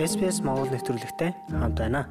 SPS Монгол нэвтрүүлэгтэй хамт байна.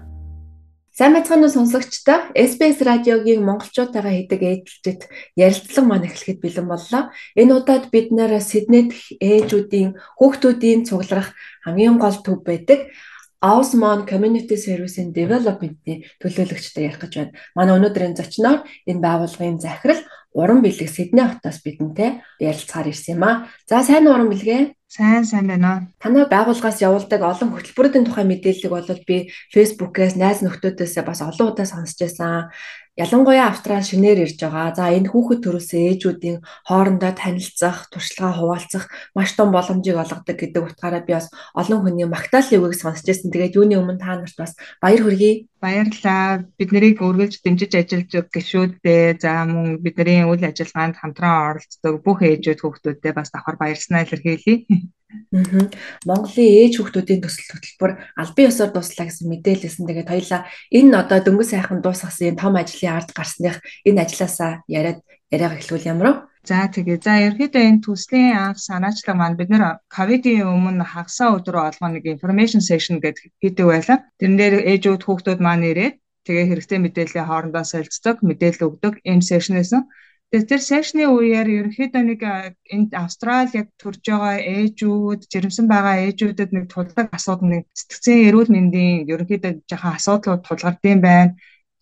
Сайн байцгаана уу сонсогчдоо. SBS радиогийн монголчуудаагаа хийдэг ээлжид ярилцлага маань эхлэхэд бэлэн боллоо. Энэ удаад бид нэр Сиднейд ээжүүдийн хүүхдүүдийн цугларах хамгийн гол төв байдаг Osmond Community Service-ийн Development-ийн төлөөлөгчтэй ярих гэж байна. Манай өнөөдрийн зочноор энэ байгууллагын захирал Уран бэлэг Сидней хотоос бидэнтэй ярилцахаар ирсэн юм аа. За сайн уран бэлгээ. Сайн сайн байна. Танай байгууллагаас явуулдаг олон хөтөлбөрүүдийн тухай мэдээллийг бол би Facebook-ээс найз нөхдөөдөөс бас олон удаа сонсч байсан. Ялангуяа Австрали шинээр ирж байгаа. За энэ хүүхэд төрүүлсэн ээжүүдийн хоорондоо танилцах, туршлагаа хуваалцах маш том боломжийг олгодог гэдэг утгаараа би бас олон хүний магтаалын үгийг сонсч байсан. Тэгээд юуны өмнө та нарт бас баяр хүргэе. Баярлалаа. Бид нарыг үргэлж дэмжиж ажиллаж байгаа гишүүдээ за мөн бидний үйл ажиллагаанд хамтран оролцдог бүх ээжүүд хүүхдүүдтэй бас давхар баярснаа илэрхийлье. Аа. Монголын ээж хүүхдүүдийн төсөл хөтөлбөр албан ёсоор дуслаа гэсэн мэдээлэлсэн. Тэгээд хоёлаа энэ одоо дөнгөж сайхан дуусгасан том ажлын ард гарсных энэ ажилласаа яриад яриага эхлүүл ямар вэ? За тэгээ. За ерөөдөө энэ төслийн анх санаачлаг маань бид нэр ковидын өмнө хагасаа өдрөө олгоо нэг information session гэдэг хийдэг байлаа. Тэрэн дээр ээжүүд хүүхдүүд маань ирээд тэгээ хэрэгтэй мэдээллийн хоорондоо солилцдог, мэдээлэл өгдөг энэ session байсан. Тэгэхээр тэр сешны үеэр ерөнхийдөө нэг энд Австрали яг төрж байгаа ээжүүд, жирэмсэн байгаа ээжүүдэд нэг тулдаг асуудал нэг сэтгцэн эрүүл мэндийн ерөнхийдөө жоохон асуудлууд тулгардсан байна.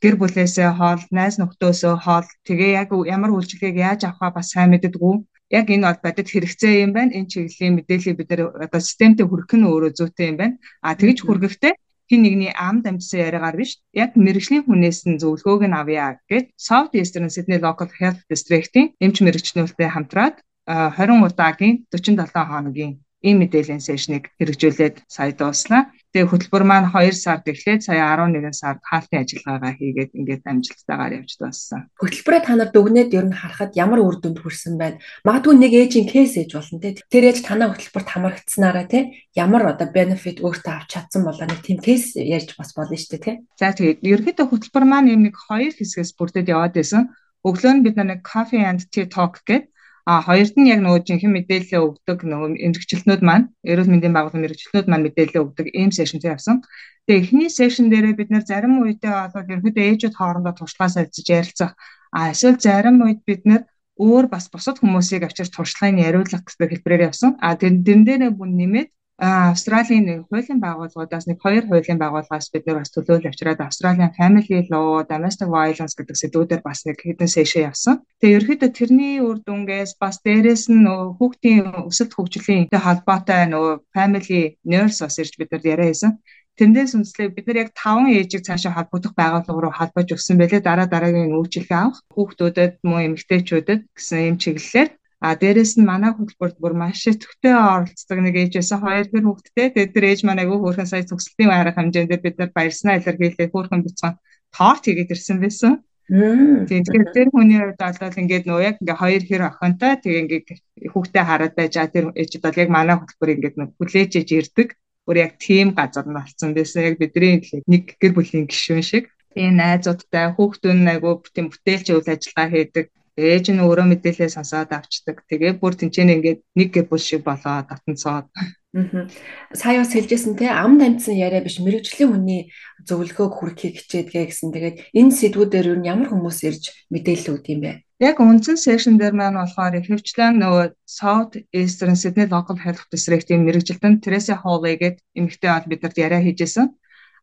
Гэр бүлээсээ хоол, найз нөхдөөсөө хоол тэгээ яг ямар үйлчлэгийг яаж авахаа бас сайн мэддэггүй. Яг энэ бол бодит хэрэгцээ юм байна. Энэ чиглэлийн мэдээллийг бид нэр одоо системтэй хүргэх нь өөрөө зүйтэй юм байна. А тэгж хүргэхдээ хин нэгний ам дамжсан яриагаар биш яг мэрэгжлийн хүнээс нь зөвлөгөөг нь авъя гэд South Eastern Sydney Local Health District-ийн эмч мэрэгчлэнтэй хамтраад 20 удаагийн 47 хоногийн ийм мэдээллийн сешнийг хэрэгжүүлээд сая дууслаа. Тэгээ хөтөлбөр маань 2 сард эхлээд сая 11 сард хаалтын ажиллагаагаа хийгээд ингээд амжилттайгаар явж дууссан. Хөтөлбөрөө та нарт өгнөд ер нь харахад ямар үр дүнд хүрсэн байна? Магадгүй нэг ээжийн кейс ээж болно те. Тэр ээж танаа хөтөлбөрт хамрагдсанараа те ямар одоо benefit өөртөө авч чадсан болоо нэг тийм кейс ярьж бас болно шүү дээ те. За тэгээд ерөнхийдөө хөтөлбөр маань юм нэг хоёр хэсгээс бүрдээд яваад байсан. Өглөө нь бид нэг coffee and tea talk гэдэг А хоёрд нь яг нөгөө жинхэнэ мэдээлэл өгдөг нөгөө мэрэгчлэнүүд маань эрүүл мэндийн байгууллагын мэрэгчлэнүүд маань мэдээлэл өгдөг ийм сешнтэй явсан. Тэгээ эхний сешн дээрээ бид нэр зарим үедээ бол ерөнхийдөө ээжүүд хоорондоо туршлага солилцож ярилцах. А эсвэл зарим үед бид нэр өөр бас бусад хүмүүсийг авчирч туршлагыг яриулах гэсэн хэлбэрээр явсан. А тэрэн дээрээ бүн нэмээд Австралийн нэг хуулийн байгууллагуудаас нэг хоёр хуулийн байгууллагаас бид нэр бас төлөөлөл авчираад Австралийн Family Law, Domestic Violence гэдэг сэдвүүдээр бас нэг хэдэн сешн явсан. Тэгээ ерөөхдөө тэрний үр дүнгээс бас дээрэс нь хүүхдийн өсөлт хөгжлийн холбоотой нөгөө Family Nurse бас ирж бид нар яриа хийсэн. Тэндээс үнслээ бид нар яг 5 ээжийг цаашаа холбогдох байгууллага руу холбож өгсөн байлээ. Дараа дараагийн үйлчлэгээ авах хүүхдүүдэд мөн эмэгтэйчүүдэд гэсэн юм чиглэлээр А дээрэс нь манай хөтөлбөрт бүр маш төвтэй оролцдог нэг ээжээс хоёр хэр хүүхэдтэй. Тэгээд тэр ээж маань айгүй хөөрхөн сая төгсөлтийн байрах хэмжээнд бид нар баярснаа илэрхийлээ хөөрхөн бицхан торт хийгээд ирсэн байсан. Тэгэхээр тэр хүний хувьд бол ингээд нөө яг ингээ хоёр хэр охинтой тэгээ ингээ хүүхдээ хараад байж а тэр ээжид бол яг манай хөтөлбөр ингээд хүлээж иж ирдэг. Бүр яг тийм газар нь болсон байсан. Яг бидний нэг гэр бүлийн гишүүн шиг. Тийм найзуудтай хүүхдүүд нь айгүй тийм бүтээлч үйл ажиллагаа хийдэг ээж нь өөрөө мэдээлэл сонсоод авчдаг. Тэгээ бүр тэнцэн ингээд нэг гэр бүл шиг болоо татанцоод. Аа. Сая бас хэлжсэн те ам дамжсан яриа биш мэрэгжлийн хүний зөвлөгөөг хүргэхийг хичээдгээ гэсэн. Тэгээд энэ сэдвүүдээр юу ямар хүмүүс ирж мэдээлэл өгд юм бэ? Яг үндсэн сешн дээр маань болохоор ихэвчлэн нөгөө South Eastern Sydney Local Health District-ийн мэрэгжилтэн Teresa Hall гээд эмэгтэй бол бидэрт яриа хийжсэн.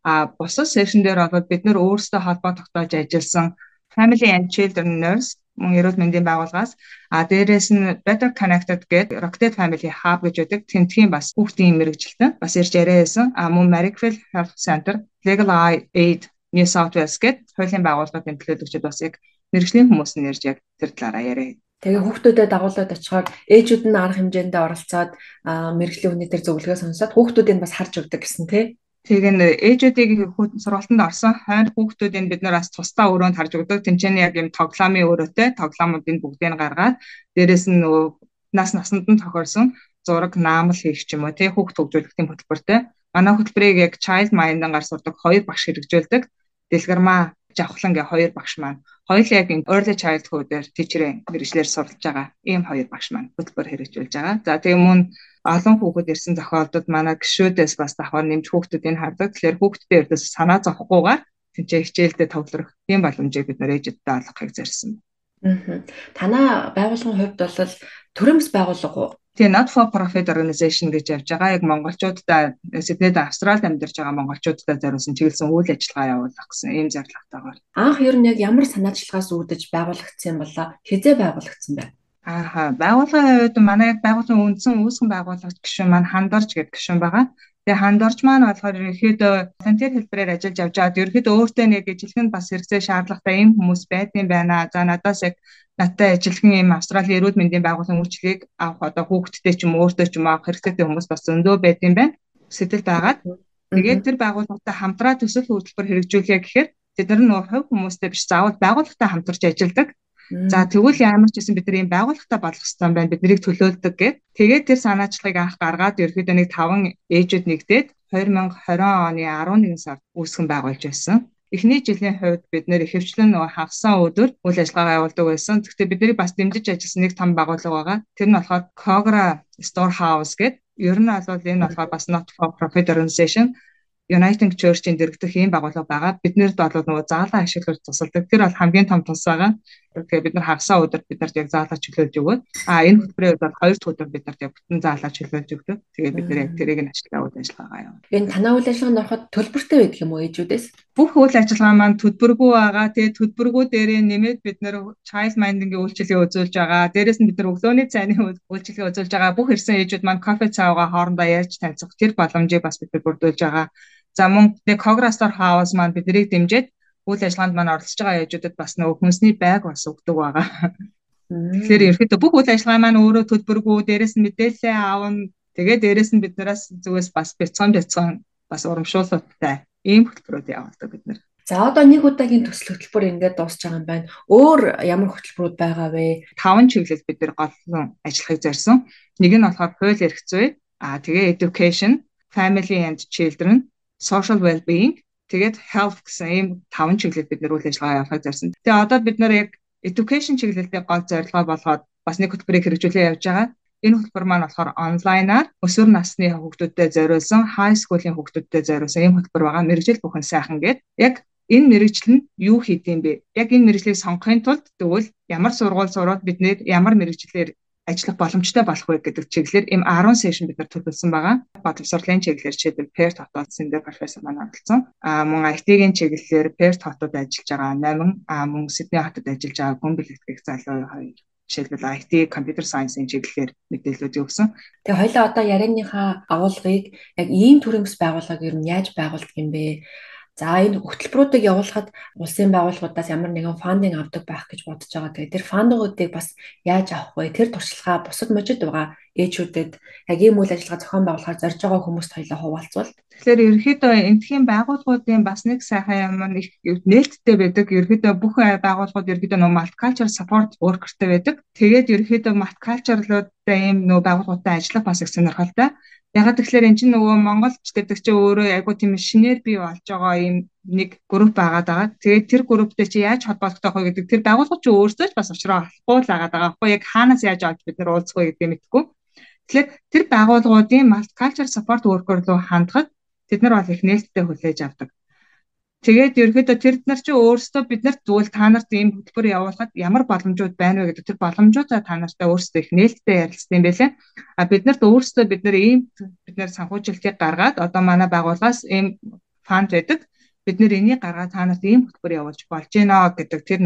А бусад сешн дээр бол бид нөр өөрсдөө холбоо тогтоож ажилласан Family and Children Nurse мөн эрүүл мэндийн байгууллагаас. А дээрээс нь Better Connected гэдэг Rocket Family Hub гэж байдаг тэмдгийн бас хүүхдийн мэрэгжилтэн бас ирж яриа байсан а мөн Marrickville Health Center Legal Aid New South Wales гэдэг хуулийн байгууллагын тэмдэглэдэгчид бас яг мэрэгжлийн хүмүүс нь ирж яг тэр талаараа яриа. Тэгээ хүүхдүүдэд дагуулад очихоор ээжүүд нь арга хэмжээндээ оролцоод мэрэгжлийн хүний төр зөвлөгөө сонсоод хүүхдүүдийг бас харж өгдөг гэсэн тий. Тэгээ н ээжүүдийг сургалтанд орсон хойно хүүхдүүдийн бид нар бас тусдаа өрөөнд харж өгдөг. Тэнцэнэ яг юм тоглоомын өрөөтэй тоглоомуудын бүгдийг гаргаад дээрэс нь нас насанд нь тохиорсон зураг наамал хийх ч юм уу тий хүүхд хөгжүүлэлтийн хөтөлбөртэй. Манай хөтөлбөрийг яг child mind-аар сурдаг хоёр багш хэрэгжүүлдэг. Дэлгэрмаа Жавхлан гэ хоёр багш маань хоёулаа яг early childhood-ээр teacher-ийн мэрэгчлэр суралж байгаа ийм хоёр багш маань хөтөлбөр хэрэгжүүлж байгаа. За тэгээ мөн олон хүүхэд ирсэн зохиолдод манай гişүүдээс бас давхар нэмж хүүхдүүдийг хардаг. Тэгэхээр хүүхдүүдийн эрдээс санаа зовхгүйгээр тэнцээ хичээлдээ товлорох тийм боломжийг бид нэр ээжэдтэй олгохыг зорьсон. Аа. Танаа байгууллагын хувьд бол төрөмс байгууллага уу? Тэгээ not for profit organization гэж явж байгаа. Яг монголчуудаа Сиднейд Австралид амьдарч байгаа монголчуудаа зориулсан чиглэсэн үйл ажиллагаа явуулах гэсэн ийм зорилготойгоор. Анх ер нь яг ямар санаачлагаас үүдэж байгуулагдсан юм болоо? Хизээ байгуулагдсан бэ? Ааха, байгууллагын хувьд манай яг байгууллагын үндсэн үүсгэн байгуулагч гишүүн маань Хандорж гэдэг гишүүн байгаа. Тэгээ хандорч маань болохоор ерөөхдөө волонтер хэлбэрээр ажиллаж явж байгаад ерөөхдөө өөртөө нэг ижилхэн бас хэрэгцээ шаардлагатай ийм хүмүүс байдсан байна. За надаас яг надтай ижилхэн ийм Австралийн эрүүл мэндийн байгууллагын үйлчлэгийг авах одоо хүүхдтэй ч юм өөртөө ч юм авах хэрэгцээтэй хүмүүс бас зөндөө байдсан байна. Сэтэл байгаад тэгээд тэр байгууллагатай хамтраа төсөл хөтөлбөр хэрэгжүүлэе гэхээр тэд нар нөгөө хувь хүмүүстэй биш заавал байгууллагатай хамтарч ажилладаг. За тэгвэл ямар ч гэсэн бид нар ийм байгууллагатай болох хэрэгтэй байна. Бид нарыг төлөөлдөг гэх. Тэгээд тэр санаачлагыг анх гаргаад ерөөхдөө нэг 5 ээжүүд нэгдээд 2020 оны 11 сард үүсгэн байгуулж байсан. Эхний жилийн хувьд бид нэр ихэвчлэн нөгөө хагасан өдөр үйл ажиллагаа явуулдаг байсан. Гэхдээ бидний бас дэмжиж ажилласан нэг том байгууллага байгаа. Тэр нь болохоор Cogra Storehouse гэдэг. Ер нь бол энэ болохоор бас not for profit organization Uniting Church-ийн дэргэдэх ийм байгууллага байгаа. Биднэрд бол нөгөө заалаа ашиглаж тусалдаг. Тэр бол хамгийн том тус байгаа. Тэгэхээр бид нар хагасаа өдөр бид нарт яг заалаа чөлөөлж өгөөд а энэ хөтөлбөрийн үед бол хоёр дахь өдөр бид нарт яг бүтэн заалаа чөлөөлж өгдөг. Тэгээд бид нар яг тэрийг нь ашиглаа үйл ажиллагаагаа явуулдаг. Энэ танаа үйл ажиллагаанд ороход төлбөртэй байдаг юм уу ээжүүдээс? Бүх үйл ажиллагаа маань төлбөргүй байгаа. Тэгээд төлбөргүй дээрээ нэмээд бид нар child minding-ийн үйлчилгээ үзүүлж байгаа. Дээрээс нь бид нар өглөөний цайны үйлчилгээ үзүүлж байгаа. Бүх ирсэн ээжүүд маань кофе цаавгаа хоорондоо ярьж танилцах тэр боломжийг бас бид нар бүрдүүлж байгаа. За мөн нэг Cograstor House маань биднийг дэмжиж үйл ажиллагаанд маань оролцож байгаа яжуудад бас нөгөө хүнсний байг бас өгдөг байгаа. Тэгэхээр ерөөхдөө бүх үйл ажиллагаа маань өөрөө төлбөргүй, дээрэс нь мэдээлэл аавна. Тэгээ дээрэс нь биднээс зүгээс бас бяцхан бяцхан бас урамшуулалттай ийм хөтөлбөрүүд явуулдаг бид нэр. За одоо нэг удаагийн төсөл хөтөлбөр ингээд дуусч байгаа юм байна. Өөр ямар хөтөлбөрүүд байгаа вэ? Таван чиглэл бид нэр голлон ажиллахыг зорьсон. Нэг нь болохоор хууль эрх зүй, аа тэгээ education, family and children, social well-being тэгээд health гэсэн ийм таван чиглэлд бид нэр үйл ажиллагаа явуулахыг зорьсон. Тэгээ одоо бид нэр яг education чиглэлдээ гол зорилгоо болгоод бас нэг хөтөлбөрийг хэрэгжүүлээ явж байгаа. Энэ хөтөлбөр маань болохоор онлайнаар өсвөр насны хүүхдүүдэд зориулсан, high school-ийн хүүхдүүдэд зориулсан ийм хөтөлбөр байгаа. Мэргэжил бүхэн сайхан гээд яг энэ мэрэгжил нь юу хийдэм бэ? Яг энэ мэрэгжлийг сонгохын тулд тэгвэл ямар сургууль сураад бид нэр ямар мэрэгжлэр ажиллах боломжтой болох вэ гэдэг чиглэлээр им 10 сешн бид нар төлөвлөсөн байгаа. Боловсролын чиглэлээр жишээлбэл пер тотоодсан дээр профессор маань оролцсон. А мөн IT-ийн чиглэлээр пер тотод ажиллаж байгаа 8 а мөн Сидней хотод ажиллаж байгаа гүн бэлтгэх залуу хоёр жишээлбэл IT, computer science-ийн чиглэлээр мэдээлэлүүд өгсөн. Тэгээ хоёлаа одоо ярианыхаа агуулгыг яг ийм төрөмс байгууллагыг ер нь яаж байгуулдаг юм бэ? За энэ хөтөлбөрүүдийг явуулахад улсын байгууллагуудаас ямар нэгэн фандинг авдаг байх гэж бодож байгаа. Тэгээ тэр фандгуудыг бас яаж авах вэ? Тэр туршлагаа бусад мужид байгаа ээжүүдэд яг ийм үйл ажиллагаа зохион байгуулахаар зорж байгаа хүмүүст хоёлаа хуваалцвал. Тэгэхээр ерөөхдөө энтхийн байгууллагуудын бас нэг сайхан юм их нээлттэй байдаг. Ерөөхдөө бүх байгууллагууд ерөөхдөө нөө multicultural support worker-тэй байдаг. Тэгээд ерөөхдөө multicultural-уудтай ийм нөө байгууллагуудтай ажиллах бас их сонирхолтой. Ягаад тэгэхээр эн чинь нөгөө монголч гэдэг чинь өөрөө айгуу тийм шинээр бий болж байгаа юм нэг групп байгаад байгаа. Тэгээд тэр групптэй чи яаж холбогдох вэ гэдэг тэр байгууллага чи өөрсдөө ч бас уучраа болохгүй л байгаа даа. Аахгүй яг хаанаас яаж авч бид нар уулзах вэ гэдгийг мэдэхгүй. Тэгэхээр тэр байгууллагуудын multicultural support worker руу хандхад тэд нар бол их нээлттэй хүлээж авдаг. Тэгээд ерөөхдөө тэр нар чи өөрсдөө биднэрт зүгээр та нарт ийм хөтөлбөр явуулахад ямар боломжууд байна вэ гэдэг тэр боломжуудаа та нартай өөрсдөө их нээлттэй ярилцсан юм байлээ. А биднэрт өөрсдөө бид нар ийм бид нар санхүүжилтийг гаргаад одоо манай байгууллагаас ийм фанд байдаг. Бид нэр энийг гаргаад та нарт ийм хөтөлбөр явуулж болж гинэ гэдэг тэр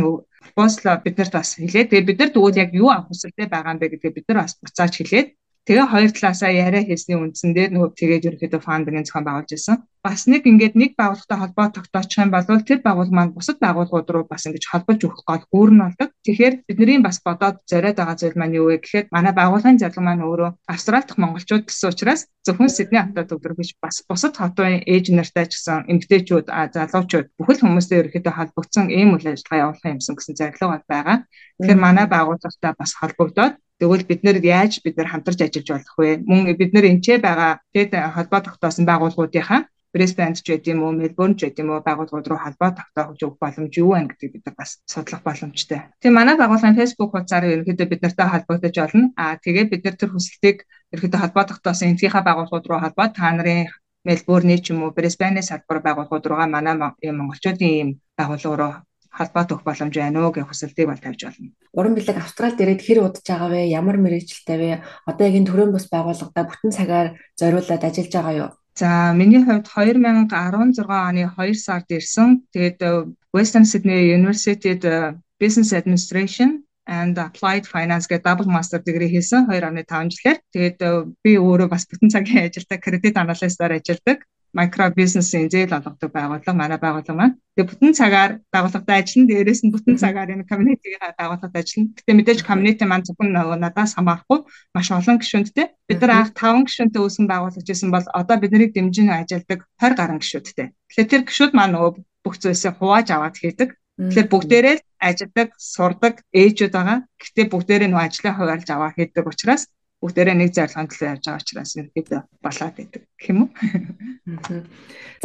пропозал биднэрт бас хэлээ. Тэгээд бид нар тэгвэл яг юу авах хүсэлтэй байгаа юм бэ гэдгийг бид нар бас буцааж хэлээд Тэгээ хоёр талаасаа яриа хийсний үндсэн дээр нөгөө тэгээд ерөөхдөө фандинг зохион байгуулж байсан. Бас нэг ингээд нэг байгууллагатай холбоо тогтоочих юм бол тэр байгууллага маань бусад байгууллагууд руу бас ингэж холбож өгөх гол гүүр нь болдог. Тэгэхээр бидний бас бодоод зориод байгаа зүйл маань юу вэ гэхээр манай байгууллагын зарлага маань өөрөө Австрали дахь монголчууд гэсэн учраас зөвхөн Сидней хотод биш бас бусад хотын ээж нартай ч гэсэн эмэгтэйчүүд залуучууд бүхэл хүмүүстэй ерөөхдөө холбогдсон ийм үйл ажиллагаа явуулах юмсан гэсэн зорилго байгаа. Тэгэхээр манай байгууллагатай бас холбогдоод Тэгвэл бид нэр яаж бид нар хамтарч ажиллаж болох вэ? Мөн бид нар энчээ байгаа дэд холбоо тогтоосон байгууллагуудынхаа Brisbane ч гэдэг юм уу, Melbourne ч гэдэг юм уу байгууллагууд руу холбоо тогтоох өгөх боломж юу вэ гэдгийг бид нар бас судлах боломжтой. Тэгээ манай байгууллагын Facebook хуудасаар ерөнхийдөө бид нартай холбогдож олно. Аа тэгээд бид нар тэр хүсэлтийг ерөнхийдөө холбоо тогтоосон энтхийнхаа байгууллагууд руу холбоо та нарын Мельбурний ч юм уу Брисбейнээс салбар байгууллагууд руугаа манай монголчуудын ийм байгууллага руу холбоо төх боломж байна уу гэх хүсэлтийг бол тавьж байна. Уран бэлэг Австралид ирээд хэр удаж байгаа вэ? Ямар мэрэгчлэлтэй вэ? Одоо яг энэ төрийн бус байгууллагада бүтэн цагаар зориулаад ажиллаж байгаа юу? За миний хувьд 2016 оны 2 сард ирсэн. Тэгээд э, Western Sydney University-д э, Business Administration and Applied Finance гэдэг double master degree хийсэн 2.5 жилээр. Тэгээд э, би өөрөө бас бүтэн цагийн ажилдаа credit analyst-аар ажилладаг микро бизнесийн зээл олгодог байгууллага манай байгууллага маань. Тэгээ бүтэн цагаар байгууллагад ажиллана. Дээрээс нь бүтэн цагаар энэ community-ийн байгууллагад ажиллана. Гэтэ мэдээж community маань зөвхөн надаас хамаарахгүй маш олон гишүүнтэй. Бид нар анх 5 гишүүнтэй үүсгэн байгуулж ирсэн бол одоо биднийг дэмжин ажилдаг 20 гаруй гишүүдтэй. Тэгэхээр тэр гишүүд маань нөгөө бүх зүйлсээ хувааж аваад хийдэг. Тэгэхээр бүгдээрээ л ажилладаг, сурдаг ээжүүд байгаа. Гэтэ бүгдээрээ нөгөө ажлаа хуваалж аваа хийдэг учраас бүгдээрээ нэг зорилгын төлөө явж байгаа учраас ерөөдөө болоод байдаг гэх юм уу.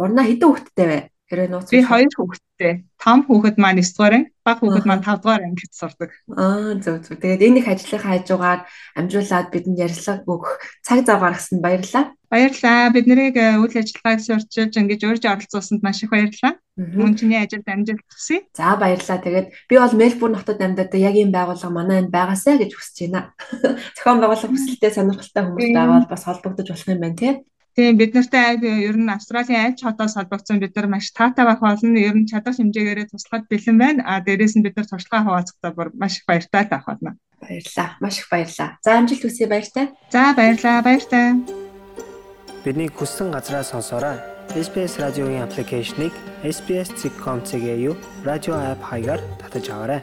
Урна хэдэн хүүхэдтэй вэ? Хэрэг нууц. Би хоёр хүүхэдтэй. Том хүүхэд маань 9 дугаар анги, бага хүүхэд маань 5 дугаар ангид сурдаг. Аа зөв зөв. Тэгээд энэ их ажлынхаа хажуугаар амжуулаад бидэнд ярьцлага өгөх цаг зав гаргасанд баярлалаа. Баярлалаа. Бид нарыг э, үйл ажиллагааг сурчилж ингэж урьж оролцуулсанд маш их баярлалаа. Мөн чиний ажилд амжилт хүсье. За баярлалаа. Тэгээд би бол Мельбурн хотод амьдардаг яг ийм байгууллага манай энд байгаасаа гэж хүсэж байна. Зохион байгуулах хүсэлтэд сонирхолтой хүмүүс байвал бас холбогдож болох юм байна тий. Тийм бид нартай ер нь Австралийн аль ч хотоос холбогдсон бид нар маш таатай байх болно. Ер нь чадах хэмжээгээрээ туслахад бэлэн байна. А дээрээс нь бид нар туршлагаа хуваалцахдаа бүр маш их баяртай байх болно. Баярлалаа. Маш их баярлалаа. За амжилт хүсье баяртай. За баярлалаа. Баяртай. Бидний хүссэн газраа сонсоорой. SBS радиогийн аппликейшнийг SBS.com.cg-ийг радио апп хаягаар татаж аваарай.